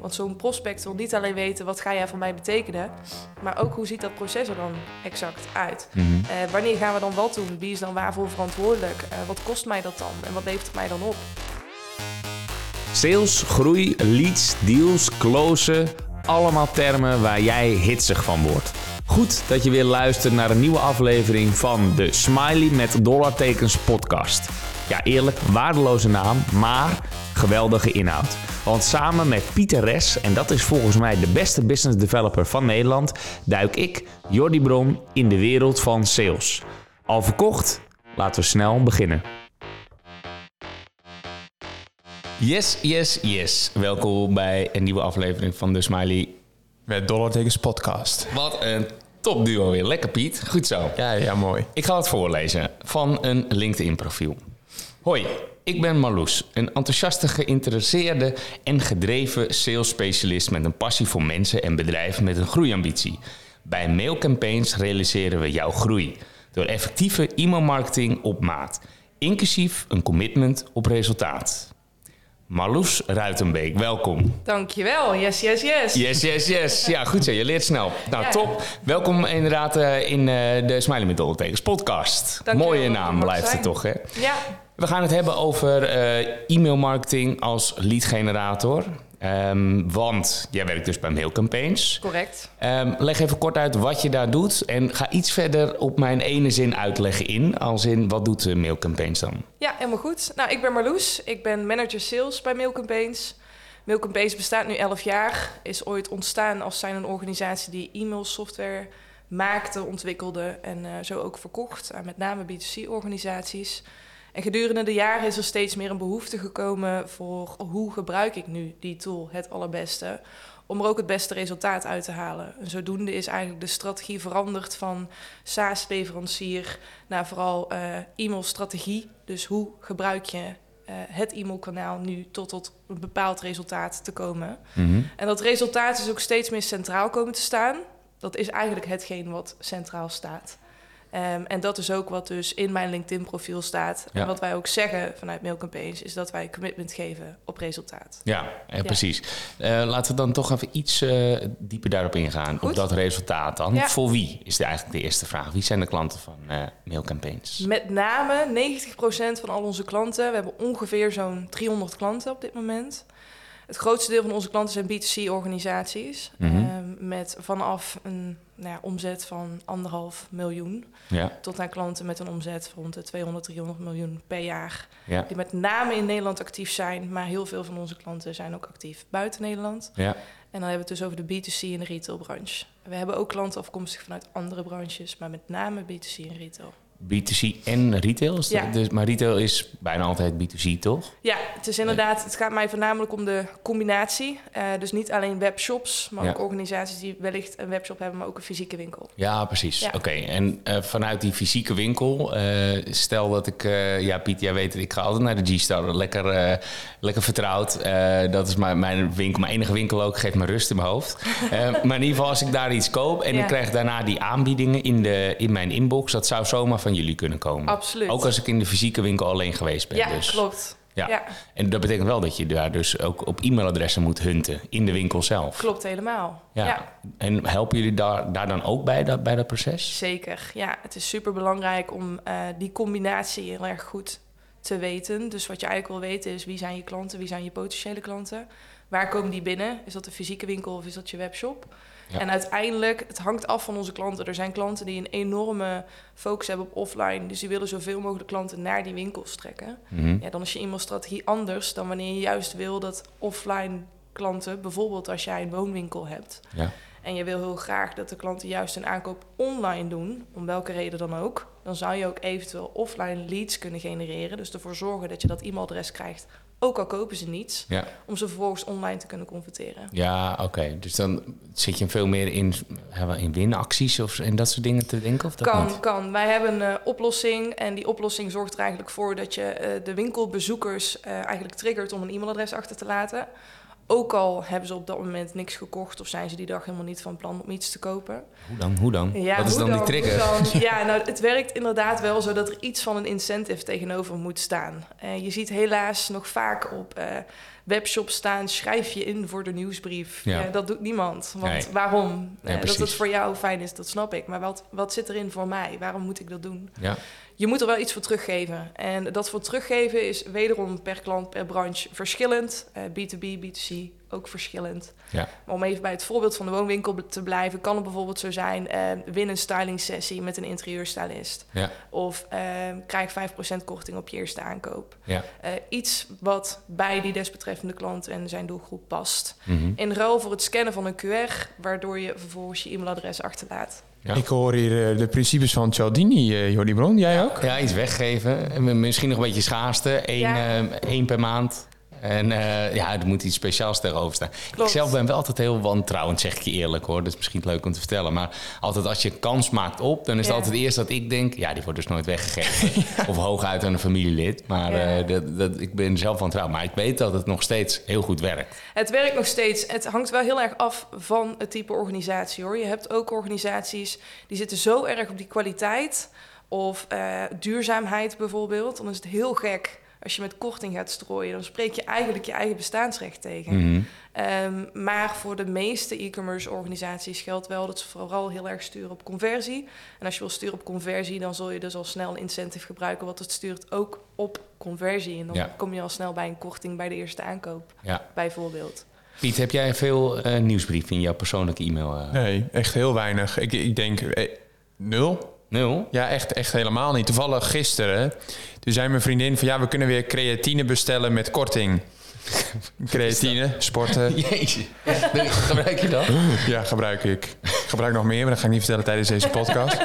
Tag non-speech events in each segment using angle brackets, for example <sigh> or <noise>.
Want zo'n prospect wil niet alleen weten wat ga jij voor mij betekenen, maar ook hoe ziet dat proces er dan exact uit. Mhm. Eh, wanneer gaan we dan wat doen? Wie is dan waarvoor verantwoordelijk? Eh, wat kost mij dat dan? En wat levert het mij dan op? Sales, groei, leads, deals, closen. Allemaal termen waar jij hitsig van wordt. Goed dat je weer luistert naar een nieuwe aflevering van de Smiley met dollartekens podcast. Ja, eerlijk, waardeloze naam, maar geweldige inhoud. Want samen met Pieter Res, en dat is volgens mij de beste business developer van Nederland, duik ik, Jordi Bron, in de wereld van sales. Al verkocht? Laten we snel beginnen. Yes, yes, yes. Welkom bij een nieuwe aflevering van de Smiley. Met Dollartekens podcast. Wat een topduo weer. Lekker Piet. Goed zo. Ja, ja, mooi. Ik ga het voorlezen van een LinkedIn profiel. Hoi, ik ben Marloes, een enthousiaste, geïnteresseerde en gedreven sales specialist met een passie voor mensen en bedrijven met een groeiambitie. Bij mailcampaigns realiseren we jouw groei door effectieve e-mailmarketing op maat, inclusief een commitment op resultaat. Marloes Ruitenbeek, welkom. Dankjewel. Yes, yes, yes. Yes, yes, yes. Ja, goed zo. Je leert snel. Nou, Ja. top. Welkom inderdaad eh, in eh, de Smiley met Dollartekens podcast. Dankjewel Mooie naam blijft het toch, hè? Ja, We gaan het hebben over eh, e-mailmarketing als lead generator. Ehm, want jij werkt dus bij mailcampaigns. correct. Ehm, leg even kort uit wat je daar doet. En ga iets verder op mijn ene zin uitleggen in. Als in, wat doet mailcampaigns dan? Ja, helemaal goed. Nou, ik ben Marloes. Ik ben manager sales bij Mailcampaigns. Mailcampaigns bestaat nu 11 jaar. Is ooit ontstaan als zijn een organisatie die e-mailsoftware maakte, ontwikkelde en eh, zo ook verkocht aan met name B2C-organisaties. En gedurende de jaren is er steeds meer een behoefte gekomen voor hoe gebruik ik nu die tool het allerbeste om er ook het beste resultaat uit te halen. En zodoende is eigenlijk de strategie veranderd van SaaS-leverancier naar vooral eh, e-mailstrategie. Dus hoe gebruik je eh, het e-mailkanaal nu tot, tot een bepaald resultaat te komen. En dat resultaat is ook steeds meer centraal komen te staan. Dat is eigenlijk hetgeen wat centraal staat. Ehm, en dat is ook wat dus in mijn LinkedIn-profiel staat. Ja. En wat wij ook zeggen vanuit Mailcampaigns... is dat wij commitment geven op resultaat. Ja, eh, precies. Eh, laten we dan toch even iets eh, dieper daarop ingaan. Op dat resultaat dan. Ja. Voor wie is de, eigenlijk de eerste vraag. Wie zijn de klanten van eh, mailcampaigns? Met name 90% van al onze klanten... we hebben ongeveer zo'n 300 klanten op dit moment... Het grootste deel van onze klanten zijn B2C-organisaties... Mhm. ehm, met vanaf een nou ja, omzet van anderhalf miljoen... Ja, tot aan klanten met een omzet van rond de 200, 300 miljoen per jaar. ja, Die met name in Nederland actief zijn, maar heel veel van onze klanten zijn ook actief buiten Nederland. ja. En dan hebben we het dus over de B2C en de retailbranche. We hebben ook klanten afkomstig vanuit andere branches, maar met name B2C en retail. B2C en retail. Is dat- Ja. dus, maar retail is bijna altijd B2C, toch? Ja, het is inderdaad, het gaat mij voornamelijk om de combinatie. Eh, dus niet alleen webshops, maar Ja. ook organisaties die wellicht een webshop hebben, maar ook een fysieke winkel. Ja, precies. Ja. Oké, en eh, vanuit die fysieke winkel, eh, stel dat ik, ja Piet, jij weet het, ik ga altijd naar de G-Star, lekker, lekker vertrouwd. Dat is mijn, mijn winkel, mijn enige winkel ook, geeft me rust in mijn hoofd. Maar in ieder geval, als ik daar iets koop en ik krijg daarna die aanbiedingen in, de, in mijn inbox, dat zou zomaar van jullie kunnen komen. Absoluut. Ook als ik in de fysieke winkel alleen geweest ben. ja, dus. klopt. Ja. ja, En dat betekent wel dat je daar dus ook op e-mailadressen moet hunten in de winkel zelf. klopt helemaal. Ja. ja. En helpen jullie daar, daar dan ook bij, dat, bij dat proces? Zeker, ja. Het is super belangrijk om eh, die combinatie heel erg goed te weten. Dus wat je eigenlijk wil weten is wie zijn je klanten, wie zijn je potentiële klanten. Waar komen die binnen? Is dat een fysieke winkel of is dat je webshop? Ja. En uiteindelijk, het hangt af van onze klanten. Er zijn klanten die een enorme focus hebben op offline. Dus die willen zoveel mogelijk klanten naar die winkels trekken. Mhm. Ja, dan is je e-mailstrategie anders dan wanneer je juist wil dat offline klanten, bijvoorbeeld als jij een woonwinkel hebt, Ja. en je wil heel graag dat de klanten juist een aankoop online doen, om welke reden dan ook, dan zou je ook eventueel offline leads kunnen genereren. Dus ervoor zorgen dat je dat e-mailadres krijgt, ook al kopen ze niets, Ja, om ze vervolgens online te kunnen converteren. ja oké. Dus dan zit je veel meer in, in winacties of en dat soort dingen te denken? Of dat Kan, niet? kan. Wij hebben een eh, oplossing en die oplossing zorgt er eigenlijk voor dat je eh, de winkelbezoekers eh, eigenlijk triggert om een e-mailadres achter te laten. Ook al hebben ze op dat moment niks gekocht of zijn ze die dag helemaal niet van plan om iets te kopen. Hoe dan? Hoe dan? Wat is dan, die trigger? dan? <laughs> Ja, nou, het werkt inderdaad wel zo dat er iets van een incentive tegenover moet staan. Eh, je ziet helaas nog vaak op eh, webshop staan, schrijf je in voor de nieuwsbrief. Ja. Ja, dat doet niemand. Want Nee. waarom? Ja, Eh, dat het voor jou fijn is, dat snap ik. Maar wat, wat zit erin voor mij? Waarom moet ik dat doen? Ja. Je moet er wel iets voor teruggeven. En dat voor teruggeven is wederom per klant, per branche verschillend. Eh, B2B, B2C ook verschillend. Ja. Maar om even bij het voorbeeld van de woonwinkel te blijven, kan het bijvoorbeeld zo zijn: eh, win een styling sessie met een interieurstylist. Ja. Of eh, krijg 5% korting op je eerste aankoop. Ja. Eh, iets wat bij die desbetreffende klant en zijn doelgroep past. Mhm. In ruil voor het scannen van een QR, waardoor je vervolgens je e-mailadres achterlaat. Ja. Ik hoor hier eh, de principes van Cialdini, eh Jordi Bron. Jij ook? Ja, iets weggeven. En Misschien nog een beetje schaarste. Eén, Ja. eh, één per maand. En eh, ja, er moet iets speciaals tegenover staan. Klopt. Ik zelf ben wel altijd heel wantrouwend, zeg ik je eerlijk hoor. Dat is misschien leuk om te vertellen. Maar altijd als je kans maakt op, dan is het Ja. altijd eerst dat ik denk... ja, die wordt dus nooit weggegeven. <laughs> of hooguit aan een familielid. Maar Ja. eh, dat, dat, ik ben zelf wantrouwend. Maar ik weet dat het nog steeds heel goed werkt. Het werkt nog steeds. Het hangt wel heel erg af van het type organisatie hoor. Je hebt ook organisaties die zitten zo erg op die kwaliteit of eh, duurzaamheid bijvoorbeeld. Dan is het heel gek als je met korting gaat strooien. Dan spreek je eigenlijk je eigen bestaansrecht tegen. Mhm. Ehm, maar voor de meeste e-commerce organisaties geldt wel dat ze vooral heel erg sturen op conversie. En als je wil sturen op conversie, dan zul je dus al snel een incentive gebruiken wat het stuurt ook op conversie. En dan Ja. kom je al snel bij een korting bij de eerste aankoop, Ja. bijvoorbeeld. Piet, heb jij veel eh nieuwsbrief in jouw persoonlijke e-mail? eh? Nee, echt heel weinig. Ik, ik denk eh, nul. Nul? Ja, echt, echt helemaal niet. Toevallig gisteren, toen zei mijn vriendin van... ja, we kunnen weer creatine bestellen met korting. <laughs> Creatine, sporten. <laughs> Jezus. Gebruik je dat? Ja, gebruik ik. Ik gebruik nog meer, maar dat ga ik niet vertellen tijdens deze podcast.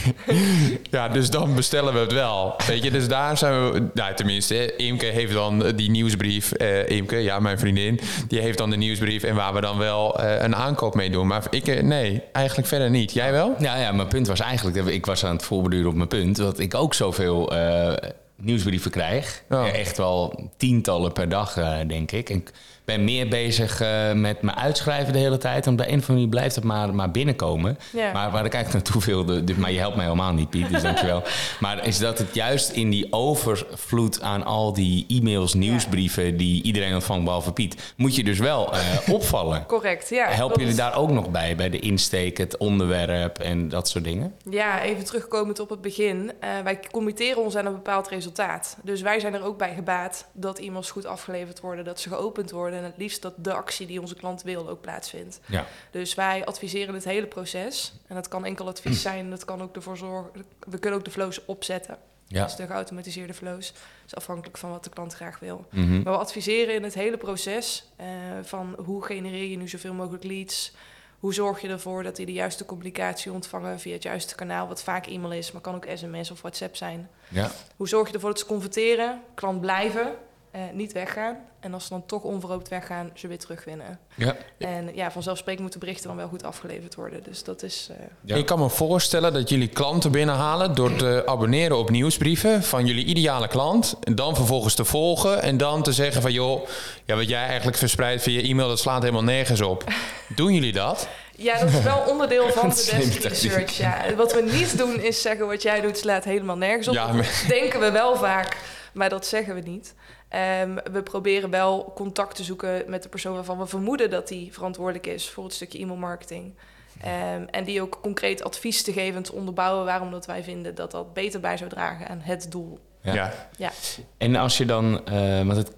<laughs> ja, dus dan bestellen we het wel. Weet je, dus daar zijn we... Nou, tenminste, Imke heeft dan die nieuwsbrief. eh Imke, ja, mijn vriendin. Die heeft dan de nieuwsbrief en waar we dan wel eh, een aankoop mee doen. Maar ik, eh, nee, eigenlijk verder niet. Jij wel? Ja, ja, mijn punt was eigenlijk, ik was aan het voorbeduren op mijn punt, dat ik ook zoveel eh, nieuwsbrieven krijg. Ja. Echt wel tientallen per dag, eh, denk ik. En ik ben meer bezig eh, met me uitschrijven de hele tijd. Want bij een of andere manier blijft het maar, maar binnenkomen. Ja. Maar waar ik eigenlijk naartoe wilde, maar je helpt mij helemaal niet, Piet, dus <laughs> dankjewel. Maar is dat het juist in die overvloed aan al die e-mails, nieuwsbrieven die iedereen ontvangt, behalve Piet, moet je dus wel eh, <laughs> opvallen. Correct, ja. Helpen jullie daar ook nog bij, bij de insteek, het onderwerp en dat soort dingen? Ja, even terugkomend op het begin. Eh, wij committeren ons aan een bepaald resultaat. Dus wij zijn er ook bij gebaat dat e-mails goed afgeleverd worden, dat ze geopend worden en het liefst dat de actie die onze klant wil ook plaatsvindt. Ja. Dus wij adviseren het hele proces. En dat kan enkel advies <clears throat> zijn, dat kan ook ervoor zorgen. We kunnen ook de flows opzetten. Ja. Dus de geautomatiseerde flows. Dat is afhankelijk van wat de klant graag wil. Mhm. Maar we adviseren in het hele proces eh, van hoe genereer je nu zoveel mogelijk leads. Hoe zorg je ervoor dat die de juiste communicatie ontvangen via het juiste kanaal, wat vaak e-mail is, maar kan ook sms of WhatsApp zijn. Ja. Hoe zorg je ervoor dat ze converteren, klant blijven, eh, niet weggaan. En als ze dan toch onverhoopt weggaan, ze weer terugwinnen. Ja. En ja, vanzelfsprekend moeten berichten dan wel goed afgeleverd worden. Dus dat is... eh, Ja. Ik kan me voorstellen dat jullie klanten binnenhalen door te abonneren op nieuwsbrieven van jullie ideale klant. En dan vervolgens te volgen en dan te zeggen van joh, ja, wat jij eigenlijk verspreidt via e-mail, dat slaat helemaal nergens op. <laughs> Doen jullie dat? Ja, dat is wel onderdeel <laughs> van de desk tactiek. research. Ja. Wat we niet doen is zeggen wat jij doet slaat helemaal nergens op. Ja, maar- denken we wel vaak, maar dat zeggen we niet. Ehm, we proberen wel contact te zoeken met de persoon waarvan we vermoeden dat die verantwoordelijk is voor het stukje e-mailmarketing. Ehm, en die ook concreet advies te geven en te onderbouwen waarom dat wij vinden dat dat beter bij zou dragen aan het doel. Ja. Ja. Ja, En als je dan, eh, want het,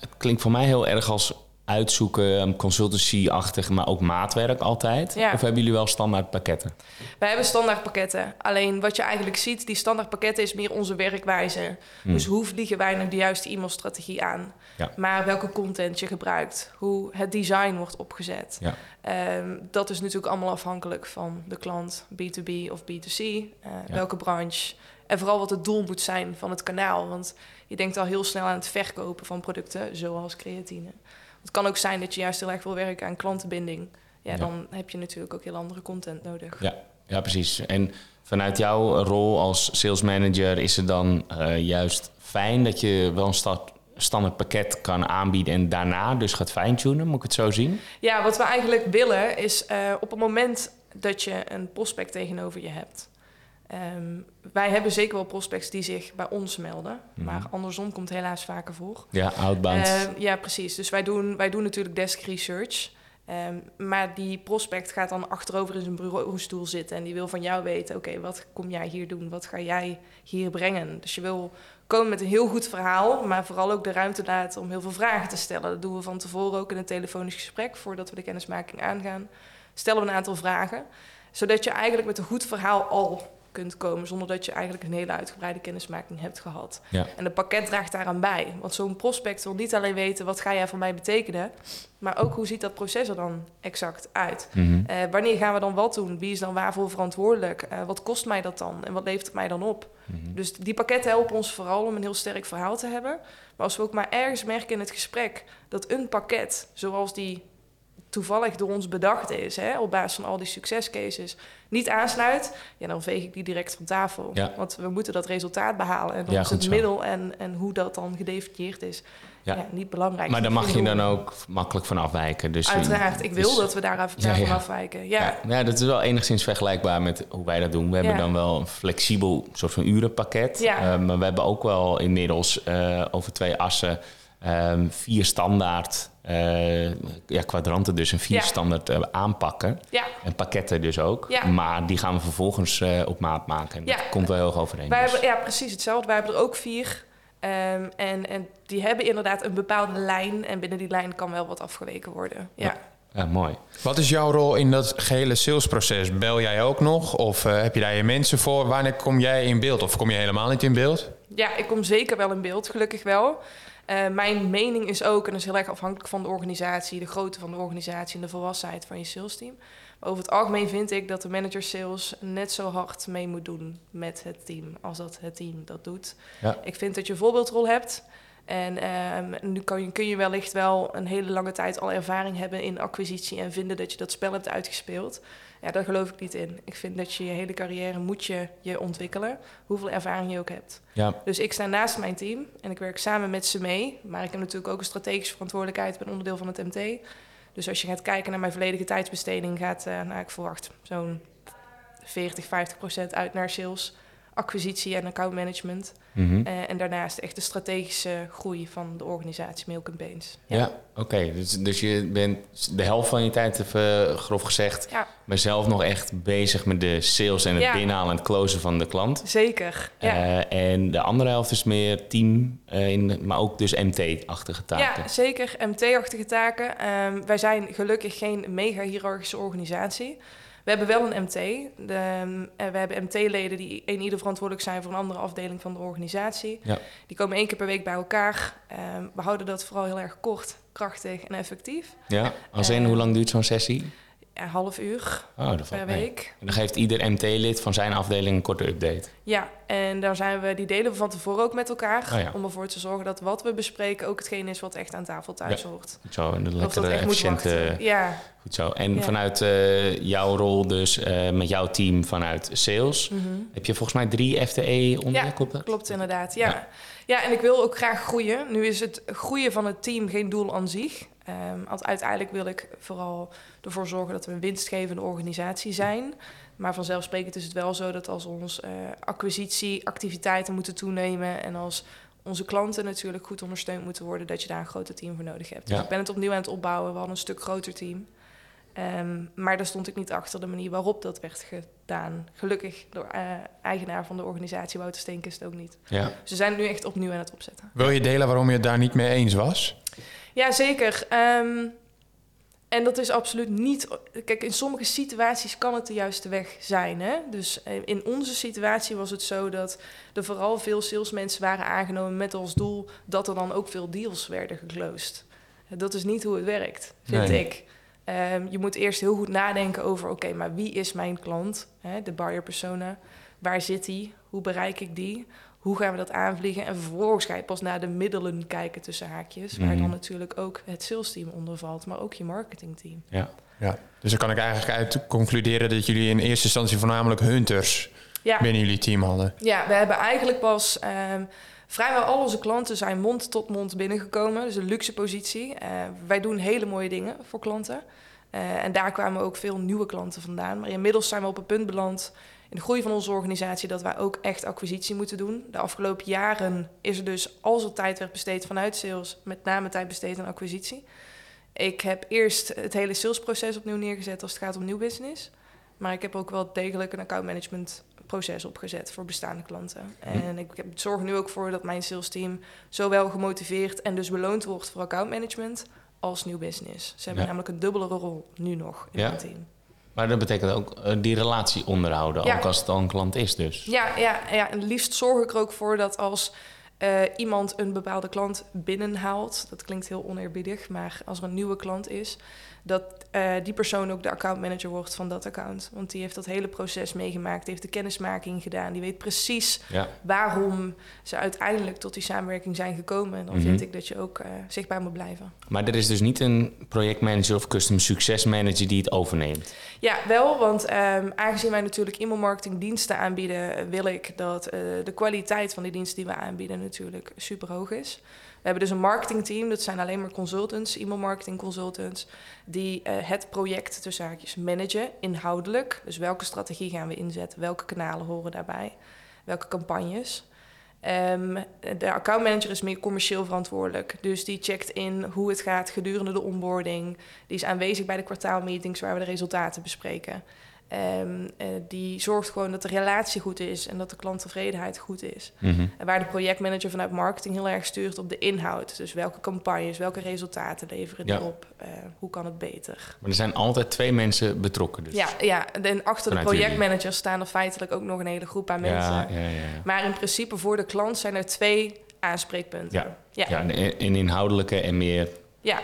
het klinkt voor mij heel erg als uitzoeken, consultancy-achtig, maar ook maatwerk altijd. Ja. Of hebben jullie wel standaard pakketten? wij hebben standaard pakketten. Alleen wat je eigenlijk ziet, die standaard pakketten is meer onze werkwijze. Dus hoe vliegen wij nou de juiste e-mailstrategie aan? Ja. Maar welke content je gebruikt, hoe het design wordt opgezet. Ja. Ehm, dat is natuurlijk allemaal afhankelijk van de klant, B2B of B2C, eh, welke branche. En vooral wat het doel moet zijn van het kanaal. Want je denkt al heel snel aan het verkopen van producten, zoals creatine. Het kan ook zijn dat je juist heel erg wil werken aan klantenbinding. Ja, Ja. dan heb je natuurlijk ook heel andere content nodig. Ja, ja, precies. En vanuit jouw rol als sales manager is het dan eh, juist fijn dat je wel een start, standaard pakket kan aanbieden en daarna dus gaat fine-tunen, moet ik het zo zien? Ja, wat we eigenlijk willen is eh, op het moment dat je een prospect tegenover je hebt, Ehm, wij hebben zeker wel prospects die zich bij ons melden. Mhm. Maar andersom komt helaas vaker voor. Ja, outbound. Ehm, ja, precies. Dus wij doen, wij doen natuurlijk desk research. Ehm, maar die prospect gaat dan achterover in zijn bureaustoel zitten en die wil van jou weten: oké, wat kom jij hier doen? Wat ga jij hier brengen? Dus je wil komen met een heel goed verhaal, maar vooral ook de ruimte laten om heel veel vragen te stellen. Dat doen we van tevoren ook in een telefonisch gesprek voordat we de kennismaking aangaan. Stellen we een aantal vragen, zodat je eigenlijk met een goed verhaal al kunt komen zonder dat je eigenlijk een hele uitgebreide kennismaking hebt gehad. Ja. En het pakket draagt daaraan bij. Want zo'n prospect wil niet alleen weten wat ga jij voor mij betekenen, maar ook hoe ziet dat proces er dan exact uit. Mhm. Eh, wanneer gaan we dan wat doen? Wie is dan waarvoor verantwoordelijk? Eh, wat kost mij dat dan? En wat levert het mij dan op? Mhm. Dus die pakketten helpen ons vooral om een heel sterk verhaal te hebben. Maar als we ook maar ergens merken in het gesprek dat een pakket, zoals die toevallig door ons bedacht is, hè, op basis van al die succescases, niet aansluit, ja, dan veeg ik die direct van tafel. Ja. Want we moeten dat resultaat behalen. En dan Ja, is het middel en, en hoe dat dan gedefinieerd is, Ja. niet belangrijk. Maar daar mag je dan ook makkelijk van afwijken. Dus, Uiteraard, ik wil dus- dat we daar, ja. afwijken. Ja. Ja. ja, dat is wel enigszins vergelijkbaar met hoe wij dat doen. We hebben dan wel een flexibel soort van urenpakket. Eh, maar we hebben ook wel inmiddels eh, over twee assen ehm, vier standaard eh, ja, kwadranten, dus een vier Ja. standaard eh, aanpakken. ja. En pakketten dus ook. Ja. Maar die gaan we vervolgens eh, op maat maken. En dat komt wel heel erg overeen. Wij dus. hebben, ja, precies hetzelfde. Wij hebben er ook vier. Ehm, en, en die hebben inderdaad een bepaalde lijn. En binnen die lijn kan wel wat afgeweken worden. Ja. Ja. Ja, mooi. Wat is jouw rol in dat gehele salesproces? Bel jij ook nog? Of heb je daar je mensen voor? Wanneer kom jij in beeld? Of kom je helemaal niet in beeld? Ja, ik kom zeker wel in beeld, gelukkig wel. Eh, mijn mening is ook, en dat is heel erg afhankelijk van de organisatie, de grootte van de organisatie en de volwassenheid van je salesteam. Maar over het algemeen vind ik dat de manager sales net zo hard mee moet doen met het team als dat het team dat doet. Ja. Ik vind dat je een voorbeeldrol hebt. En ehm, nu kan je, kun je wellicht wel een hele lange tijd al ervaring hebben in acquisitie en vinden dat je dat spel hebt uitgespeeld. Ja, daar geloof ik niet in. Ik vind dat je je hele carrière moet je, je ontwikkelen, hoeveel ervaring je ook hebt. Ja, Dus ik sta naast mijn team en ik werk samen met ze mee. Maar ik heb natuurlijk ook een strategische verantwoordelijkheid. Ik ben onderdeel van het MT. Dus als je gaat kijken naar mijn volledige tijdsbesteding, gaat, eh nou, ik verwacht zo'n 40, 50 procent uit naar sales, acquisitie en accountmanagement. Mhm. Eh, en daarnaast echt de strategische groei van de organisatie Milk Bains. ja. oké. Dus, dus je bent de helft van je tijd, even grof gezegd, Ja, maar zelf nog echt bezig met de sales en het Ja. binnenhalen en het closen van de klant. zeker. Ja. Eh, en de andere helft is meer team, eh, in, maar ook dus MT-achtige taken. Ja, zeker. MT-achtige taken. Ehm, wij zijn gelukkig geen mega-hierarchische organisatie. We hebben wel een MT. De, ehm, en we hebben MT-leden die een ieder verantwoordelijk zijn voor een andere afdeling van de organisatie. Ja. Die komen één keer per week bij elkaar. Ehm, we houden dat vooral heel erg kort, krachtig en effectief. Ja, als in Eh, hoe lang duurt zo'n sessie? Een half uur Oh, per mee. week. En dan geeft ieder MT-lid van zijn afdeling een korte update. Ja, en daar zijn we, die delen we van tevoren ook met elkaar. Oh ja. Om ervoor te zorgen dat wat we bespreken ook hetgeen is wat echt aan tafel thuis hoort. Goed zo, en dat lekkere, efficiënte... Ja. Goed zo. En Ja. vanuit eh, jouw rol dus, eh, met jouw team vanuit sales... mhm. heb je volgens mij drie FTE onder Ja, klopt dat? Klopt inderdaad. Ja. ja. en ik wil ook graag groeien. Nu is het groeien van het team geen doel aan zich. Ehm, want uiteindelijk wil ik vooral ervoor zorgen dat we een winstgevende organisatie zijn. Maar vanzelfsprekend is het wel zo dat als ons eh, acquisitieactiviteiten moeten toenemen... en als onze klanten natuurlijk goed ondersteund moeten worden... dat je daar een groter team voor nodig hebt. Dus ik ben het opnieuw aan het opbouwen. We hadden een stuk groter team. Ehm, maar daar stond ik niet achter de manier waarop dat werd gedaan. Gelukkig door eh, eigenaar van de organisatie, Wouter Steenkist, ook niet. Ja. Ze zijn het nu echt opnieuw aan het opzetten. Wil je delen waarom je het daar niet mee eens was? Ja, zeker. Ehm, en dat is absoluut niet... Kijk, in sommige situaties kan het de juiste weg zijn. Hè? Dus eh, in onze situatie was het zo dat er vooral veel salesmensen waren aangenomen... met als doel dat er dan ook veel deals werden geclosed. Dat is niet hoe het werkt, vind Nee. ik. Ehm, je moet eerst heel goed nadenken over... oké, maar wie is mijn klant? Hè, de buyer persona. Waar zit die? Hoe bereik ik die? Hoe gaan we dat aanvliegen? En vervolgens ga je pas naar de middelen kijken tussen haakjes. Waar Mhm. dan natuurlijk ook het salesteam onder valt, maar ook je marketingteam. Ja. Ja. Dus dan kan ik eigenlijk uit concluderen dat jullie in eerste instantie voornamelijk hunters Ja, binnen jullie team hadden. ja we hebben eigenlijk pas... ehm, vrijwel al onze klanten zijn mond tot mond binnengekomen. Dus een luxe positie. Eh, wij doen hele mooie dingen voor klanten. Eh, en daar kwamen ook veel nieuwe klanten vandaan. Maar inmiddels zijn we op een punt beland... in de groei van onze organisatie dat wij ook echt acquisitie moeten doen. De afgelopen jaren is er dus, als er tijd werd besteed vanuit sales, met name tijd besteed aan acquisitie. Ik heb eerst het hele salesproces opnieuw neergezet als het gaat om nieuw business. Maar ik heb ook wel degelijk een accountmanagement proces opgezet voor bestaande klanten. En ik zorg nu ook voor dat mijn sales team zowel gemotiveerd en dus beloond wordt voor accountmanagement als nieuw business. Ze hebben Ja. namelijk een dubbele rol nu nog in Ja. mijn team. Maar dat betekent ook eh, die relatie onderhouden, Ja. ook als het al een klant is dus. Ja, ja, ja, en liefst zorg ik er ook voor dat als eh, iemand een bepaalde klant binnenhaalt, dat klinkt heel oneerbiedig, maar als er een nieuwe klant is, dat eh, die persoon ook de accountmanager wordt van dat account. Want die heeft dat hele proces meegemaakt, die heeft de kennismaking gedaan, die weet precies Ja. waarom ze uiteindelijk tot die samenwerking zijn gekomen. En dan Mhm. vind ik dat je ook eh, zichtbaar moet blijven. Maar er is dus niet een projectmanager of custom success manager die het overneemt. Ja, wel, want ehm, aangezien wij natuurlijk e-mailmarketing diensten aanbieden, wil ik dat eh, de kwaliteit van die diensten die we aanbieden natuurlijk super hoog is. We hebben dus een marketingteam, dat zijn alleen maar consultants, e-mailmarketing consultants, die eh, het project tussen haakjes managen, inhoudelijk. Dus welke strategie gaan we inzetten, welke kanalen horen daarbij, welke campagnes. Ehm, de accountmanager is meer commercieel verantwoordelijk. Dus die checkt in hoe het gaat gedurende de onboarding. Die is aanwezig bij de kwartaalmeetings waar we de resultaten bespreken. Ehm, eh, die zorgt gewoon dat de relatie goed is en dat de klanttevredenheid goed is. Mhm. En waar de projectmanager vanuit marketing heel erg stuurt op de inhoud. Dus welke campagnes, welke resultaten leveren die Ja. op? Eh, hoe kan het beter? Maar er zijn altijd twee mensen betrokken dus. Ja, ja, en achter de jullie. projectmanagers staan er feitelijk ook nog een hele groep aan mensen. ja, ja, ja. Maar in principe voor de klant zijn er twee aanspreekpunten. Ja. ja. Een, een inhoudelijke en meer ja.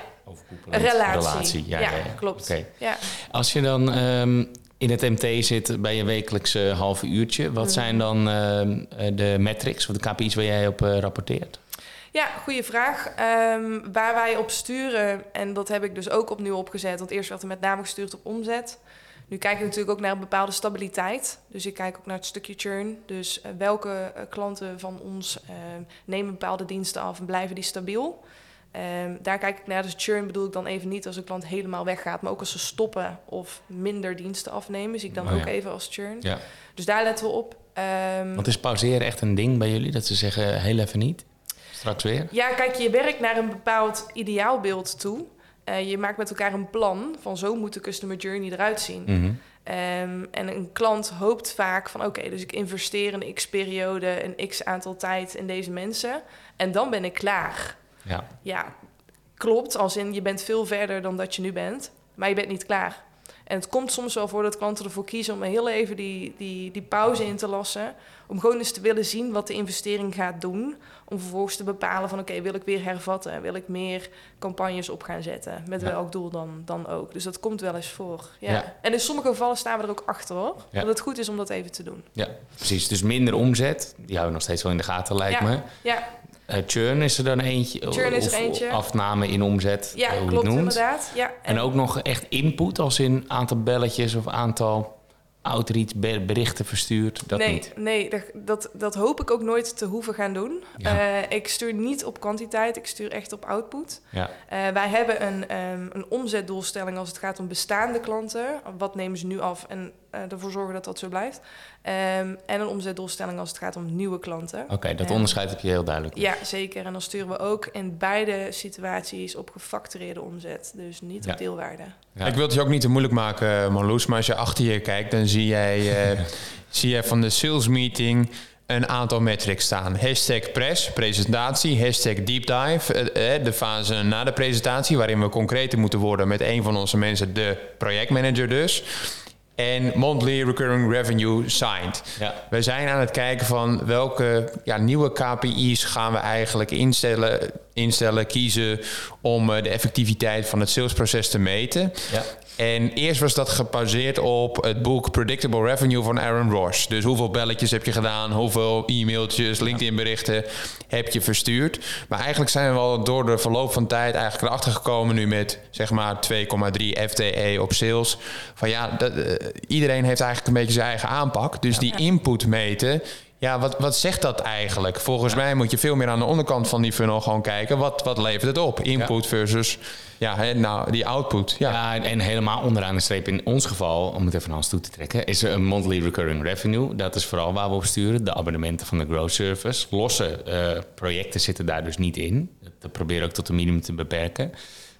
Een relatie. Ja, klopt. Ja. Als je dan ehm, in het MT zit bij je wekelijkse halve uurtje, wat Mhm. zijn dan ehm, eh, de metrics of de KPI's waar jij op eh, rapporteert? Ja, goede vraag. Ehm, waar wij op sturen, en dat heb ik dus ook opnieuw opgezet, want eerst werd er met name gestuurd op omzet. Nu kijk ik natuurlijk ook naar een bepaalde stabiliteit. Dus ik kijk ook naar het stukje churn. Dus eh, welke eh, klanten van ons eh, nemen bepaalde diensten af en blijven die stabiel? Ehm, daar kijk ik naar. Dus churn bedoel ik dan even niet als een klant helemaal weggaat, maar ook als ze stoppen of minder diensten afnemen. Zie ik dan Oh ja. ook even als churn. Ja. Dus daar letten we op. Ehm, Want is pauzeren echt een ding bij jullie? Dat ze zeggen, heel even niet, straks weer? Ja, kijk, je werkt naar een bepaald ideaalbeeld toe. Eh, je maakt met elkaar een plan van zo moet de customer journey eruit zien. Mhm. Ehm, en een klant hoopt vaak van oké, dus ik investeer een x-periode, een x-aantal tijd in deze mensen en dan ben ik klaar. Ja. Ja, klopt, als in je bent veel verder dan dat je nu bent, maar je bent niet klaar. En het komt soms wel voor dat klanten ervoor kiezen om heel even die, die, die pauze in te lassen. Om gewoon eens te willen zien wat de investering gaat doen. Om vervolgens te bepalen van oké, wil ik weer hervatten? Wil ik meer campagnes op gaan zetten? Met Ja. welk doel dan, dan ook? Dus dat komt wel eens voor. Ja. Ja. En in sommige gevallen staan we er ook achter hoor. Ja. Dat het goed is om dat even te doen. ja, precies. Dus minder omzet. Die houden we nog steeds wel in de gaten, lijkt Ja. me. Ja, Eh, churn is er dan eentje. Churn is er of eentje. afname in omzet, ja hoe klopt het noemt. inderdaad. Ja. En ook nog echt input, als in aantal belletjes of aantal outreach ber- berichten verstuurd. Dat nee, niet. Nee, dat, dat, hoop ik ook nooit te hoeven gaan doen. Ja. Eh, ik stuur niet op kwantiteit, ik stuur echt op output. Ja. Eh, wij hebben een, ehm, een omzetdoelstelling als het gaat om bestaande klanten. Wat nemen ze nu af en ervoor zorgen dat dat zo blijft. Ehm, en een omzetdoelstelling als het gaat om nieuwe klanten. Oké, dat onderscheid heb je heel duidelijk. Ja, zeker. En dan sturen we ook in beide situaties op gefactureerde omzet. Dus niet Ja. op deelwaarde. Ja. Ik wil het je ook niet te moeilijk maken, Marloes. Maar als je achter je kijkt, dan zie jij, eh, <laughs> zie jij van de sales meeting een aantal metrics staan. Hashtag press, presentatie. Hashtag deep dive, eh, eh, de fase na de presentatie... waarin we concreter moeten worden met een van onze mensen, de projectmanager dus. En monthly recurring revenue signed. Ja. We zijn aan het kijken van welke ja, nieuwe KPI's gaan we eigenlijk instellen, instellen kiezen om eh, de effectiviteit van het salesproces te meten. Ja. En eerst was dat gebaseerd op het boek Predictable Revenue van Aaron Ross. Dus hoeveel belletjes heb je gedaan, hoeveel e-mailtjes, LinkedIn berichten heb je verstuurd. Maar eigenlijk zijn we al door de verloop van tijd eigenlijk erachter gekomen nu met zeg maar 2,3 FTE op sales. Van ja, dat, eh, iedereen heeft eigenlijk een beetje zijn eigen aanpak. Dus die input meten, Ja, wat, wat zegt dat eigenlijk? Volgens mij moet je veel meer aan de onderkant van die funnel gewoon kijken. Wat, wat levert het op? Input versus ja, nou, die output. Ja. Ja, en, en helemaal onderaan de streep in ons geval, om het even naar ons toe te trekken, is er een monthly recurring revenue. Dat is vooral waar we op sturen. De abonnementen van de Grow Service. Losse eh, projecten zitten daar dus niet in. Dat proberen ook tot een minimum te beperken.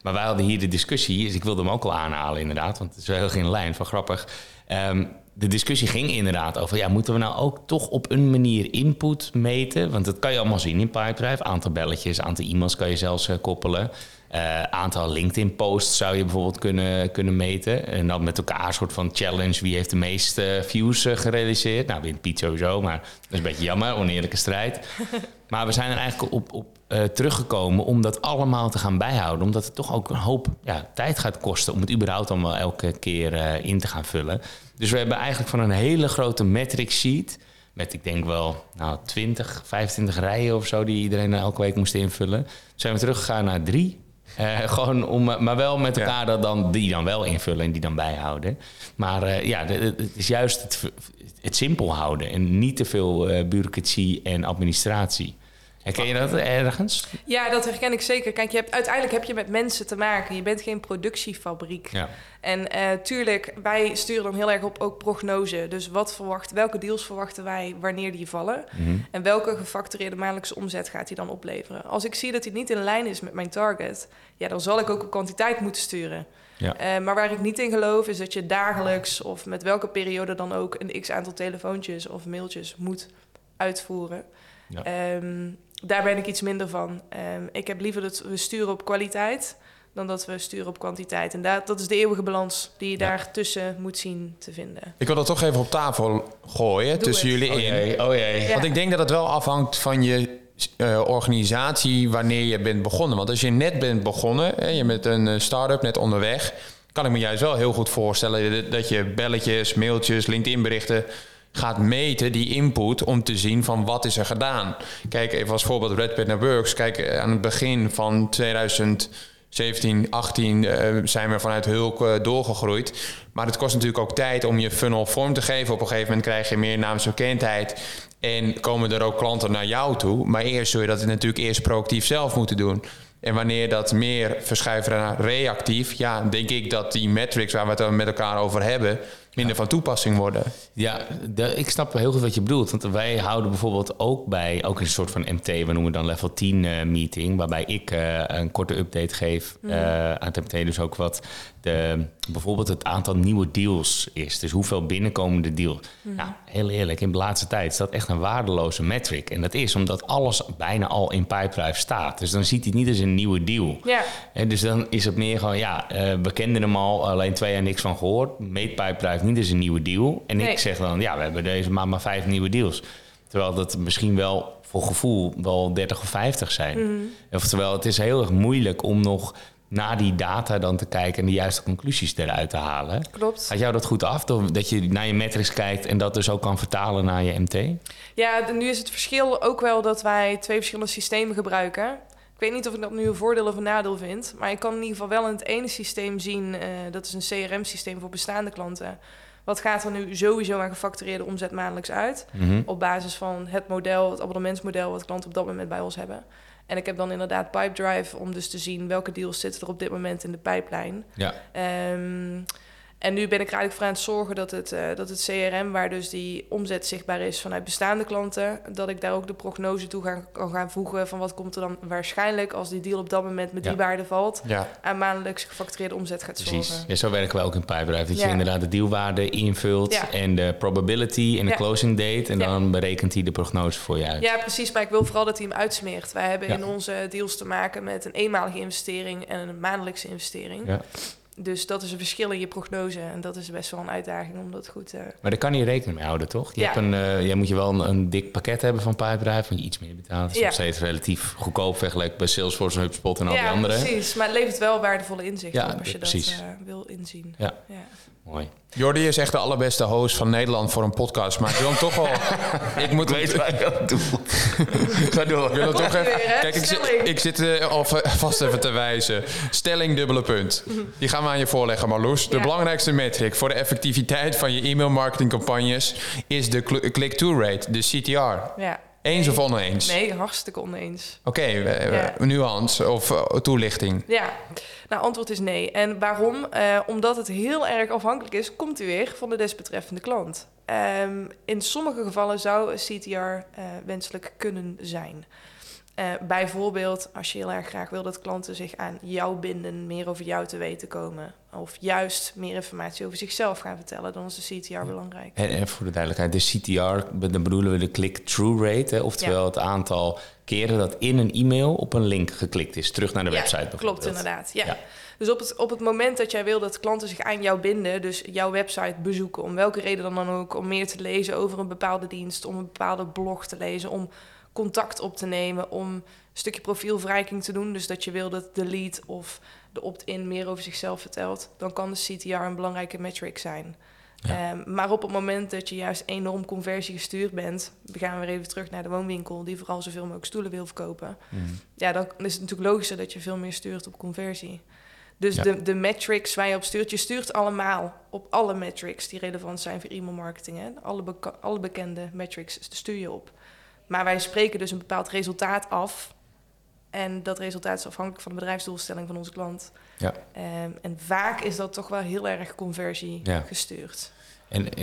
Maar wij hadden hier de discussie, dus ik wilde hem ook al aanhalen inderdaad, want het is wel heel geen lijn van grappig. Ehm, de discussie ging inderdaad over, ja, moeten we nou ook toch op een manier input meten? Want dat kan je allemaal zien in Pipedrive. Aantal belletjes, aantal e-mails kan je zelfs eh, koppelen. Uh, aantal LinkedIn-posts zou je bijvoorbeeld kunnen, kunnen meten. En dan met elkaar een soort van challenge. Wie heeft de meeste views uh, gerealiseerd? Nou, wint Piet sowieso, maar dat is een beetje jammer. Oneerlijke strijd. <laughs> maar we zijn er eigenlijk op, op uh, teruggekomen om dat allemaal te gaan bijhouden. Omdat het toch ook een hoop ja, tijd gaat kosten... om het überhaupt allemaal elke keer in te gaan vullen. Dus we hebben eigenlijk van een hele grote metric sheet... met ik denk wel nou, 20, 25 rijen of zo... die iedereen elke week moest invullen. Zijn we teruggegaan naar drie uh, <laughs> gewoon om, maar wel met elkaar dat dan, die dan wel invullen en die dan bijhouden. Maar uh, ja, het is juist het, het, simpel houden en niet te veel uh, bureaucratie en administratie. Herken je dat ergens? Ja, dat herken ik zeker. Kijk, je hebt, uiteindelijk heb je met mensen te maken. Je bent geen productiefabriek. Ja. En uh, tuurlijk, wij sturen dan heel erg op ook prognose. Dus wat verwacht, welke deals verwachten wij wanneer die vallen? Mm -hmm. En welke gefactureerde maandelijkse omzet gaat die dan opleveren? Als ik zie dat die niet in lijn is met mijn target, ja, dan zal ik ook op kwantiteit moeten sturen. Ja. Uh, maar waar ik niet in geloof, is dat je dagelijks of met welke periode dan ook een x aantal telefoontjes of mailtjes moet uitvoeren. Ja. Um, daar ben ik iets minder van. Um, ik heb liever dat we sturen op kwaliteit dan dat we sturen op kwantiteit. En dat, dat is de eeuwige balans die je ja. daar tussen moet zien te vinden. Ik wil dat toch even op tafel gooien Doe tussen het. jullie Oh in. jee, oh jee. Want ik denk dat het wel afhangt van je uh, organisatie wanneer je bent begonnen. Want als je net bent begonnen, hè, je bent een start-up net onderweg... kan ik me juist wel heel goed voorstellen dat je belletjes, mailtjes, LinkedIn-berichten gaat meten, die input, om te zien van wat is er gedaan. Kijk, even als voorbeeld Red Partner Works. Kijk, aan het begin van 2017, 18 uh, zijn we vanuit Hulk uh, doorgegroeid. Maar het kost natuurlijk ook tijd om je funnel vorm te geven. Op een gegeven moment krijg je meer naamsbekendheid. En komen er ook klanten naar jou toe. Maar eerst zul je dat natuurlijk eerst proactief zelf moeten doen. En wanneer dat meer verschuiven naar reactief, ja, denk ik dat die metrics waar we het met elkaar over hebben, minder van toepassing worden. Ja, de, ik snap heel goed wat je bedoelt. Want wij houden bijvoorbeeld ook bij, ook een soort van MT, we noemen dan level 10 uh, meeting, waarbij ik uh, een korte update geef mm. uh, aan het MT. Dus ook wat de, bijvoorbeeld het aantal nieuwe deals is. Dus hoeveel binnenkomende deals. Mm. Nou, heel eerlijk, in de laatste tijd is dat echt een waardeloze metric. En dat is omdat alles bijna al in Pipedrive staat. Dus dan ziet hij niet als een nieuwe deal. Ja. En dus dan is het meer gewoon, ja, we kenden hem al, alleen twee jaar niks van gehoord. Meet Pipedrive niet eens een nieuwe deal. En nee. ik zeg dan, ja, we hebben deze maand maar vijf nieuwe deals. Terwijl dat misschien wel voor gevoel wel 30 of 50 zijn. Mm. Oftewel, het is heel erg moeilijk om nog naar die data dan te kijken en de juiste conclusies eruit te halen. Klopt. Gaat jou dat goed af, dat je naar je metrics kijkt en dat dus ook kan vertalen naar je MT? Ja, nu is het verschil ook wel dat wij twee verschillende systemen gebruiken. Ik weet niet of ik dat nu een voordeel of een nadeel vind. Maar ik kan in ieder geval wel in het ene systeem zien... Uh, dat is een CRM-systeem voor bestaande klanten. Wat gaat er nu sowieso aan gefactureerde omzet maandelijks uit? Mm -hmm. Op basis van het model, het abonnementsmodel... wat klanten op dat moment bij ons hebben. En ik heb dan inderdaad Pipedrive om dus te zien... welke deals zitten er op dit moment in de pijplijn. Ja. Um, en nu ben ik er eigenlijk voor aan het zorgen dat het, uh, dat het CRM, waar dus die omzet zichtbaar is vanuit bestaande klanten, dat ik daar ook de prognose toe ga, kan gaan voegen van wat komt er dan waarschijnlijk als die deal op dat moment met ja. die waarde valt, ja. aan maandelijks gefactureerde omzet gaat Precies. zorgen. Ja, zo werken we ook in Pipedrive. Dat je inderdaad de dealwaarde invult en de probability en de closing date en dan berekent hij de prognose voor je uit. Ja, precies. Maar ik wil vooral dat hij hem uitsmeert. Wij hebben in onze deals te maken met een eenmalige investering en een maandelijkse investering. Ja. Dus dat is een verschil in je prognose. En dat is best wel een uitdaging om dat goed te... Uh... Maar daar kan je rekening mee houden, toch? Je Ja. hebt een, uh, jij moet je wel een, een dik pakket hebben van Pipedrive... want je iets meer betaalt. Het is Ja. nog steeds relatief goedkoop vergeleken bij Salesforce, en HubSpot en al die ja, andere. precies. Maar het levert wel waardevolle inzichten Ja, op als je precies. dat uh, wil inzien. Ja. Ja. Mooi. Jordi is echt de allerbeste host van Nederland voor een podcast. Maar ik wil hem toch wel... <laughs> ik moet Ik weet waar je dat doet. <laughs> Ga door. Ik wil het toch Komt-ie even... weer, hè? Kijk, ik zit, ik zit eh, alvast <laughs> even te wijzen. Stelling, dubbele punt. Die gaan we aan je voorleggen, Marloes. De Ja. belangrijkste metric voor de effectiviteit van je e-mail marketingcampagnes is de cl- click-through rate, de CTR. Ja. Eens of oneens? Nee, hartstikke oneens. Oké, eh, Ja. nuance of eh, toelichting. Ja, nou antwoord is nee. En waarom? Eh, omdat het heel erg afhankelijk is, komt u weer, van de desbetreffende klant. Ehm, in sommige gevallen zou CTR eh, wenselijk kunnen zijn. Eh, bijvoorbeeld als je heel erg graag wil dat klanten zich aan jou binden, meer over jou te weten komen. Of juist meer informatie over zichzelf gaan vertellen, dan is de CTR belangrijk. En, en voor de duidelijkheid, de CTR, dan bedoelen we de click-through rate. Hè? Oftewel Ja. het aantal keren dat in een e-mail op een link geklikt is. Terug naar de Ja, website Klopt, inderdaad. Ja. Dus op het, op het moment dat jij wil dat klanten zich aan jou binden, dus jouw website bezoeken, om welke reden dan ook, om meer te lezen over een bepaalde dienst, om een bepaalde blog te lezen, om contact op te nemen, om een stukje profielverrijking te doen, dus dat je wil dat de lead of de opt-in meer over zichzelf vertelt, dan kan de CTR een belangrijke metric zijn. Ja. Ehm, maar op het moment dat je juist enorm conversie gestuurd bent, we gaan weer even terug naar de woonwinkel, die vooral zoveel mogelijk stoelen wil verkopen Mhm. ja, dan is het natuurlijk logischer dat je veel meer stuurt op conversie. Dus Ja. de, de metrics waar je op stuurt, je stuurt allemaal op alle metrics die relevant zijn voor e-mail marketing. Hè? Alle, beka- alle bekende metrics stuur je op. Maar wij spreken dus een bepaald resultaat af. En dat resultaat is afhankelijk van de bedrijfsdoelstelling van onze klant. Ja. Ehm, en vaak is dat toch wel heel erg conversie Ja. gestuurd. En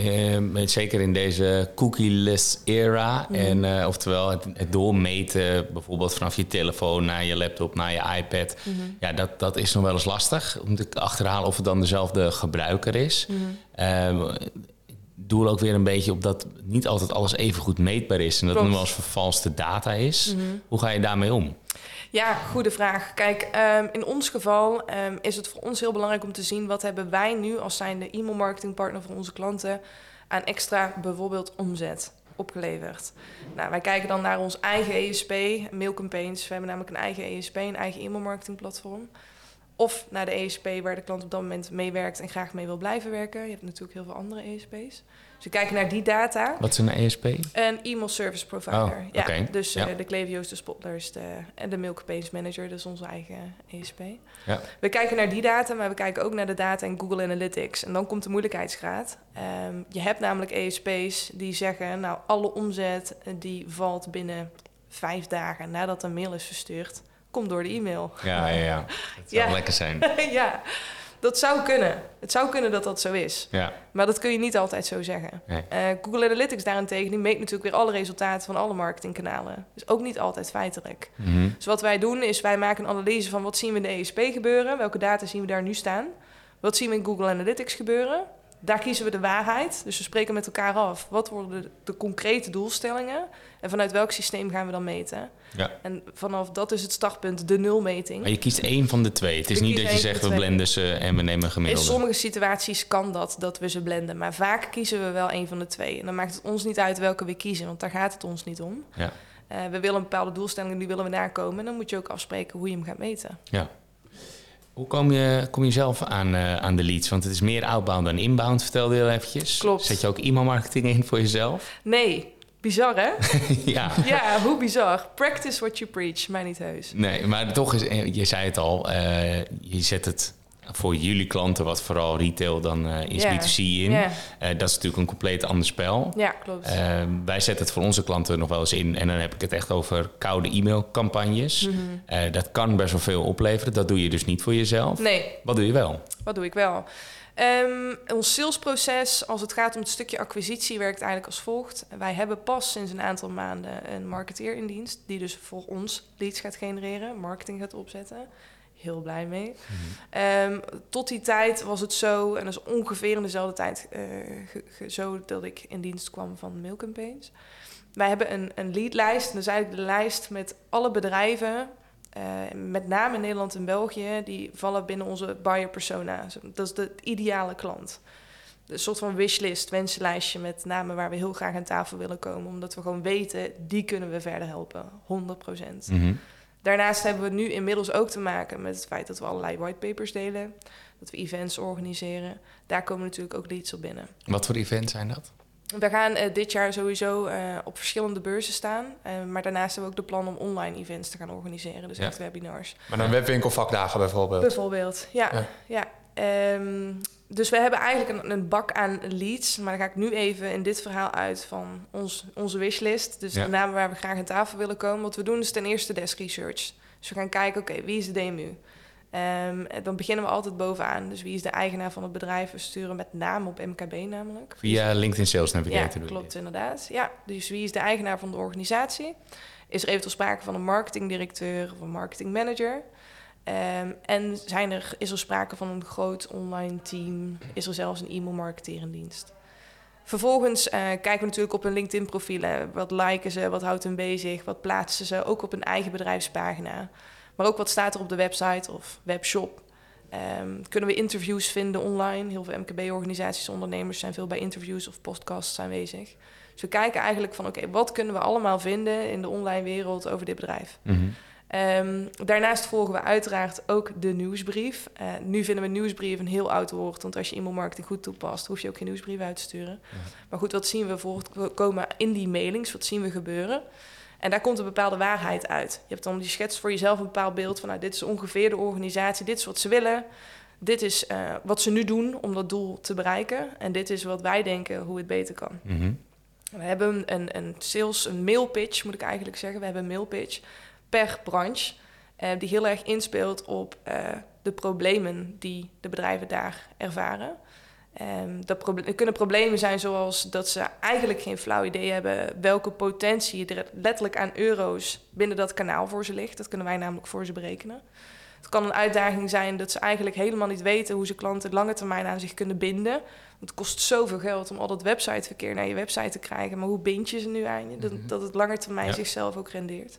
eh, zeker in deze cookie-less era, Mhm. en, eh, oftewel het, het doormeten, bijvoorbeeld vanaf je telefoon naar je laptop, naar je iPad, Mhm. ja, dat, dat is nog wel eens lastig om te achterhalen of het dan dezelfde gebruiker is. Ehm, doel ook weer een beetje op dat niet altijd alles even goed meetbaar is en dat Klopt. nu wel eens vervalste data is. Mhm. Hoe ga je daarmee om? Ja, goede vraag. Kijk, ehm, in ons geval ehm, is het voor ons heel belangrijk om te zien wat hebben wij nu als zijnde e-mail marketing partner voor onze klanten aan extra bijvoorbeeld omzet opgeleverd. Nou, wij kijken dan naar ons eigen ESP, Mail Campaigns. We hebben namelijk een eigen ESP, een eigen e-mail marketing platform. Of naar de ESP waar de klant op dat moment mee werkt en graag mee wil blijven werken. Je hebt natuurlijk heel veel andere ESP's. Dus we kijken naar die data. Wat is een ESP? Een e-mail service provider. Oh, ja. Dus Ja. eh, de Klevio's, de Spotlers de, en de Milk Campaigns Manager, dus onze eigen ESP. Ja. We kijken naar die data, maar we kijken ook naar de data in Google Analytics. En dan komt de moeilijkheidsgraad. Ehm, je hebt namelijk ESP's die zeggen, nou, alle omzet eh, die valt binnen vijf dagen nadat een mail is verstuurd, komt door de e-mail. Ja, ja, ja. <laughs> Dat zou Ja. lekker zijn. <laughs> ja, dat zou kunnen. Het zou kunnen dat dat zo is. Ja, Maar dat kun je niet altijd zo zeggen. nee. Eh, Google Analytics daarentegen, die meet natuurlijk weer alle resultaten van alle marketingkanalen. Dus ook niet altijd feitelijk. Mhm. Dus wat wij doen is, wij maken een analyse van wat zien we in de ESP gebeuren, welke data zien we daar nu staan, wat zien we in Google Analytics gebeuren. Daar kiezen we de waarheid, dus we spreken met elkaar af. Wat worden de, de concrete doelstellingen en vanuit welk systeem gaan we dan meten? Ja. En vanaf dat is het startpunt, de nulmeting. Maar je kiest één van de twee. Het is niet dat je één zegt we blenden ze en we nemen een In gemiddelde. sommige situaties kan dat, dat we ze blenden. Maar vaak kiezen we wel een van de twee. En dan maakt het ons niet uit welke we kiezen, want daar gaat het ons niet om. Ja. Eh, we willen een bepaalde doelstelling, die willen we nakomen. En dan moet je ook afspreken hoe je hem gaat meten. Ja. Hoe kom je, kom je zelf aan, eh, aan de leads? Want het is meer outbound dan inbound, vertelde je al eventjes. Klopt. Zet je ook e-mailmarketing in voor jezelf? Nee, bizar hè? <laughs> ja. ja, hoe bizar. Practice what you preach, mij niet heus. Nee, maar toch is, eh, je zei het al, eh, je zet het voor jullie klanten, wat vooral retail dan eh, is Ja. B2C in. Eh, dat is natuurlijk een compleet ander spel. ja klopt. Eh, wij zetten het voor onze klanten nog wel eens in. En dan heb ik het echt over koude e-mailcampagnes. Mhm. Dat kan best wel veel opleveren. Dat doe je dus niet voor jezelf. Nee, Wat doe je wel? wat doe ik wel? Ehm, ons salesproces, als het gaat om het stukje acquisitie, werkt eigenlijk als volgt. Wij hebben pas sinds een aantal maanden een marketeer in dienst, die dus voor ons leads gaat genereren, marketing gaat opzetten. Heel blij mee. Ehm, tot die tijd was het zo, en dat is ongeveer in dezelfde tijd eh, ge- ge- zo dat ik in dienst kwam van Mail Campaigns. Wij hebben een, een leadlijst, en dat is eigenlijk de lijst met alle bedrijven, eh, met name in Nederland en België, die vallen binnen onze buyer persona. Dat is de ideale klant. Een soort van wishlist, wensenlijstje met namen waar we heel graag aan tafel willen komen. Omdat we gewoon weten, die kunnen we verder helpen. 100%. Mhm. Daarnaast hebben we nu inmiddels ook te maken met het feit dat we allerlei whitepapers delen. Dat we events organiseren. Daar komen natuurlijk ook leads op binnen. Wat voor events zijn dat? We gaan eh, dit jaar sowieso eh, op verschillende beurzen staan. Eh, maar daarnaast hebben we ook de plan om online events te gaan organiseren. Dus Ja. echt webinars. Maar dan webwinkelvakdagen bijvoorbeeld. Bijvoorbeeld, ja. Ja. ja. Ehm, dus we hebben eigenlijk een, een bak aan leads. Maar dan ga ik nu even in dit verhaal uit van ons, onze wishlist. Dus Ja. de namen waar we graag aan tafel willen komen. Wat we doen is ten eerste desk research. Dus we gaan kijken, oké, wie is de DMU? Ehm, dan beginnen we altijd bovenaan. Dus wie is de eigenaar van het bedrijf? We sturen met naam op MKB namelijk. Via LinkedIn Sales Ja, Navigator. je klopt inderdaad. Ja, dus wie is de eigenaar van de organisatie? Is er eventueel sprake van een marketingdirecteur of een marketingmanager? Ehm, en zijn er, is er sprake van een groot online team? Is er zelfs een e-mail marketeerendienst? Vervolgens eh, kijken we natuurlijk op hun LinkedIn-profielen. Wat liken ze, wat houdt hen bezig, wat plaatsen ze, ook op hun eigen bedrijfspagina. Maar ook wat staat er op de website of webshop. Ehm, kunnen we interviews vinden online? Heel veel MKB-organisaties, ondernemers zijn veel bij interviews of podcasts aanwezig. Dus we kijken eigenlijk van, oké, wat kunnen we allemaal vinden in de online wereld over dit bedrijf? Mhm. Ehm, daarnaast volgen we uiteraard ook de nieuwsbrief. Eh, nu vinden we nieuwsbrief een heel oud woord, want als je e-mailmarketing goed toepast, hoef je ook geen nieuwsbrief uit te sturen. Maar goed, wat zien we voortkomen in die mailings? Wat zien we gebeuren? En daar komt een bepaalde waarheid uit. Je hebt dan die schets voor jezelf een bepaald beeld van, nou, dit is ongeveer de organisatie, dit is wat ze willen. Dit is eh, wat ze nu doen om dat doel te bereiken. En dit is wat wij denken hoe het beter kan. Mhm. We hebben een, een sales, een mailpitch moet ik eigenlijk zeggen. We hebben een mailpitch per branche. eh, die heel erg inspeelt op eh, de problemen die de bedrijven daar ervaren. Ehm, dat proble- kunnen problemen zijn zoals dat ze eigenlijk geen flauw idee hebben welke potentie er letterlijk aan euro's binnen dat kanaal voor ze ligt. Dat kunnen wij namelijk voor ze berekenen. Het kan een uitdaging zijn dat ze eigenlijk helemaal niet weten hoe ze klanten lange termijn aan zich kunnen binden. Want het kost zoveel geld om al dat websiteverkeer naar je website te krijgen. Maar hoe bind je ze nu aan je? Dat, dat het lange termijn Ja. zichzelf ook rendeert.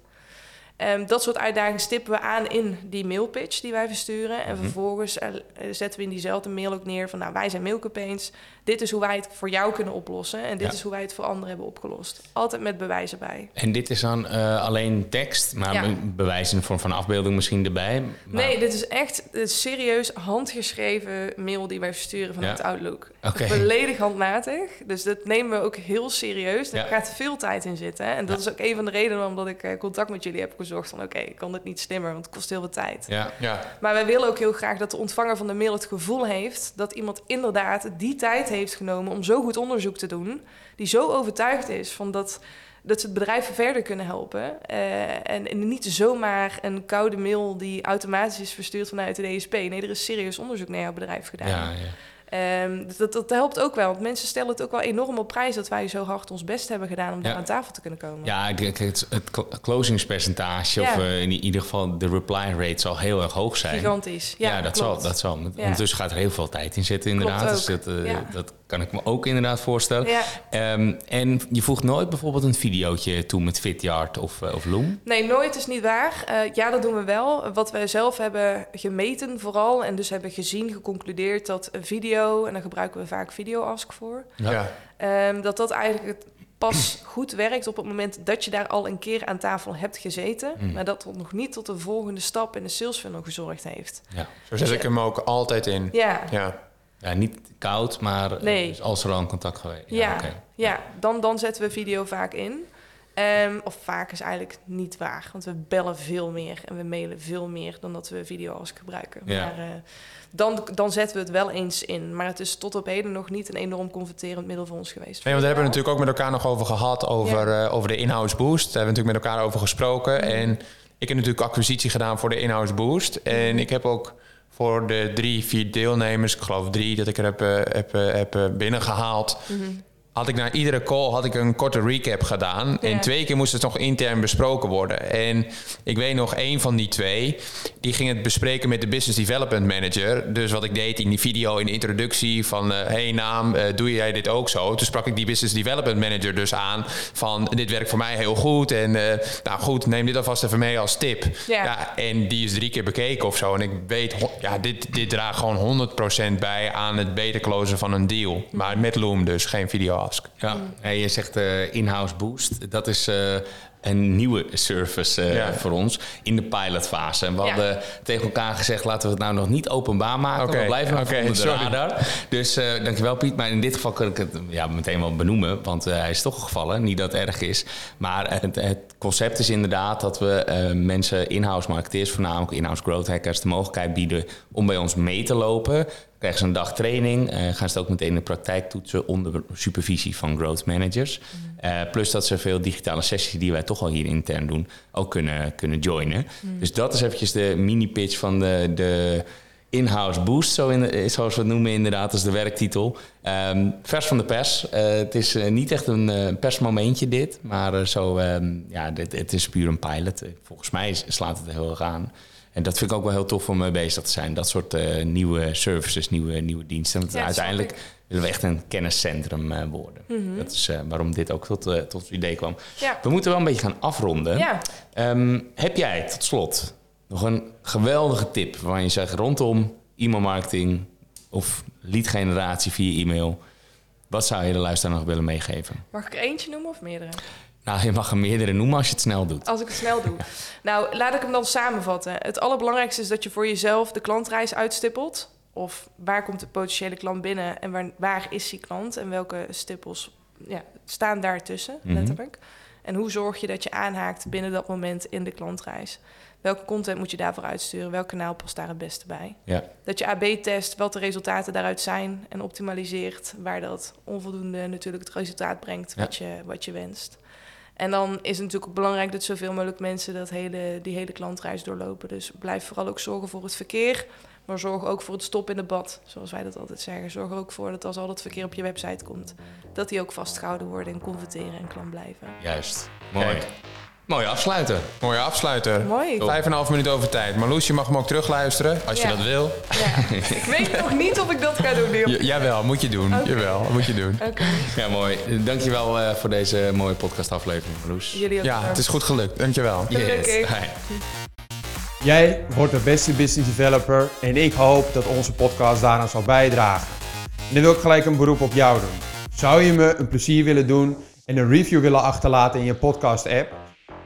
Ehm, dat soort uitdagingen stippen we aan in die mailpitch die wij versturen. En Mhm. vervolgens eh, eh, zetten we in diezelfde mail ook neer van... nou, wij zijn Mailcampaigns. Dit is hoe wij het voor jou kunnen oplossen. En dit Ja. is hoe wij het voor anderen hebben opgelost. Altijd met bewijzen bij. En dit is dan eh, alleen tekst, maar Ja. een bewijs in de vorm van afbeelding misschien erbij. Maar- Nee, dit is echt een serieus handgeschreven mail die wij versturen vanuit Ja. Outlook. Oké. Volledig handmatig. Dus dat nemen we ook heel serieus. Daar Ja. gaat veel tijd in zitten. hè. En dat is ook een van de redenen waarom dat ik eh, contact met jullie heb gezocht. Van oké, ik kan dit niet slimmer, want het kost heel veel tijd. Ja, Ja, Maar wij willen ook heel graag dat de ontvanger van de mail het gevoel heeft dat iemand inderdaad die tijd heeft genomen om zo goed onderzoek te doen, die zo overtuigd is van dat, dat ze het bedrijf verder kunnen helpen. Eh, en, niet zomaar een koude mail die automatisch is verstuurd vanuit de DSP. Nee, er is serieus onderzoek naar jouw bedrijf gedaan. ja, ja. Ehm, dus dat, dat helpt ook wel, want mensen stellen het ook wel enorm op prijs dat wij zo hard ons best hebben gedaan om daar aan tafel te kunnen komen. Ja, het, het cl- closingspercentage, Ja. of eh, in ieder geval de reply rate zal heel erg hoog zijn. Gigantisch. Ja, Ja, dat, klopt. zal, dat zal. Ondertussen gaat er heel veel tijd in zitten, inderdaad. Dus dat, eh, dat kan ik me ook inderdaad voorstellen. Ja. Ehm, en je voegt nooit bijvoorbeeld een videootje toe met Vidyard of, eh, of Loom? Nee, nooit is niet waar. Eh, ja, dat doen we wel. Wat wij zelf hebben gemeten vooral... en dus hebben gezien, geconcludeerd dat een video... en daar gebruiken we vaak VideoAsk voor... ja. ehm, dat dat eigenlijk het pas goed werkt op het moment dat je daar al een keer aan tafel hebt gezeten... Mm. maar dat het nog niet tot de volgende stap in de sales funnel gezorgd heeft. Ja. Zo zet ik hem ook altijd in. Ja, Ja, ja, niet koud, maar eh, Nee. dus als er al een contact geweest ja, oké. ja. Dan, dan zetten we video vaak in. Ehm, of vaak is eigenlijk niet waar, want we bellen veel meer en we mailen veel meer dan dat we video's gebruiken. Ja. Maar eh, dan, dan zetten we het wel eens in. Maar het is tot op heden nog niet een enorm converterend middel voor ons geweest. Nee, want daar hebben we natuurlijk ook met elkaar nog over gehad, over, eh, over de in-house boost. Daar hebben we natuurlijk met elkaar over gesproken. Mhm. En ik heb natuurlijk acquisitie gedaan voor de in-house boost. En ik heb ook voor de drie, vier deelnemers, ik geloof drie, dat ik er heb, eh, heb, eh, heb eh, binnengehaald. Mhm. Had ik na iedere call had ik een korte recap gedaan. En Ja. twee keer moest het nog intern besproken worden. En ik weet nog, één van die twee, die ging het bespreken met de business development manager. Dus wat ik deed in die video, in de introductie van... eh hey naam, eh, doe jij dit ook zo? Toen sprak ik die business development manager dus aan van... dit werkt voor mij heel goed en eh, nou goed, neem dit alvast even mee als tip. Ja. en die is drie keer bekeken of zo. En ik weet, ja, dit, dit draagt gewoon 100% bij aan het beter closen van een deal. Maar met Loom dus, geen video task. Ja, en je zegt eh, in-house boost. Dat is eh, een nieuwe service eh, Ja. voor ons in de pilotfase. En we Ja. hadden tegen elkaar gezegd, laten we het nou nog niet openbaar maken. Oké, We blijven nog oké, onder de sorry. radar. Dus eh, dankjewel Piet. Maar in dit geval kan ik het ja, meteen wel benoemen. Want eh, hij is toch gevallen. Niet dat het erg is. Maar het, het concept is inderdaad dat we eh, mensen, in-house marketeers voornamelijk, in-house growth hackers, de mogelijkheid bieden om bij ons mee te lopen. Krijgen ze een dag training, eh, gaan ze het ook meteen in de praktijk toetsen onder supervisie van growth managers. Eh, plus dat ze veel digitale sessies die wij toch al hier intern doen, ook kunnen, kunnen joinen. Dus dat is eventjes de mini-pitch van de, de in-house boost, zo in de- zoals we het noemen inderdaad, dat is de werktitel. Ehm, vers van de pers. Eh, het is niet echt een persmomentje dit, maar zo, ehm, ja, dit, het is puur een pilot. Volgens mij slaat het heel erg aan. En dat vind ik ook wel heel tof om mee bezig te zijn. Dat soort eh, nieuwe services, nieuwe, nieuwe diensten. Want Ja, uiteindelijk willen we echt een kenniscentrum eh, worden. Dat is eh, waarom dit ook tot, tot het idee kwam. Ja. We moeten wel een beetje gaan afronden. Ja. Ehm, heb jij tot slot nog een geweldige tip waarvan je zegt rondom e-mailmarketing of lead generatie via e-mail? Wat zou je de luisteraar nog willen meegeven? Mag ik er eentje noemen of meerdere? Nou, je mag er meerdere noemen als je het snel doet. Als ik het snel doe. Nou, laat ik hem dan samenvatten. Het allerbelangrijkste is dat je voor jezelf de klantreis uitstippelt. Of waar komt de potentiële klant binnen en waar, waar is die klant en welke stippels ja, staan daartussen, Mhm. letterlijk. En hoe zorg je dat je aanhaakt binnen dat moment in de klantreis? Welke content moet je daarvoor uitsturen? Welk kanaal past daar het beste bij? Ja, Dat je AB-test wat de resultaten daaruit zijn en optimaliseert waar dat onvoldoende natuurlijk het resultaat brengt wat, je, wat je wenst. En dan is het natuurlijk ook belangrijk dat zoveel mogelijk mensen dat hele, die hele klantreis doorlopen. Dus blijf vooral ook zorgen voor het verkeer, maar zorg ook voor het stop in het bad, zoals wij dat altijd zeggen. Zorg er ook voor dat als al dat verkeer op je website komt, dat die ook vastgehouden worden en converteren en klant blijven. juist. Mooi. Kijk. Mooi afsluiten. Mooie afsluiter. Mooi. Vijf en een half minuut over tijd. Marloes, je mag hem ook terugluisteren als je Ja. dat wil. Ja. <laughs> ik weet nog niet of ik dat ga doen, Neil. J- jawel, moet je doen. Jawel, moet je doen. Oké, Ja, mooi. Dankjewel eh voor deze mooie podcastaflevering, Roes. jullie ook. Ja, het is goed gelukt. Dankjewel. Gelukkig. Hi. Jij wordt de beste business developer en ik hoop dat onze podcast daaraan zal bijdragen. En dan wil ik gelijk een beroep op jou doen. Zou je me een plezier willen doen en een review willen achterlaten in je podcast app?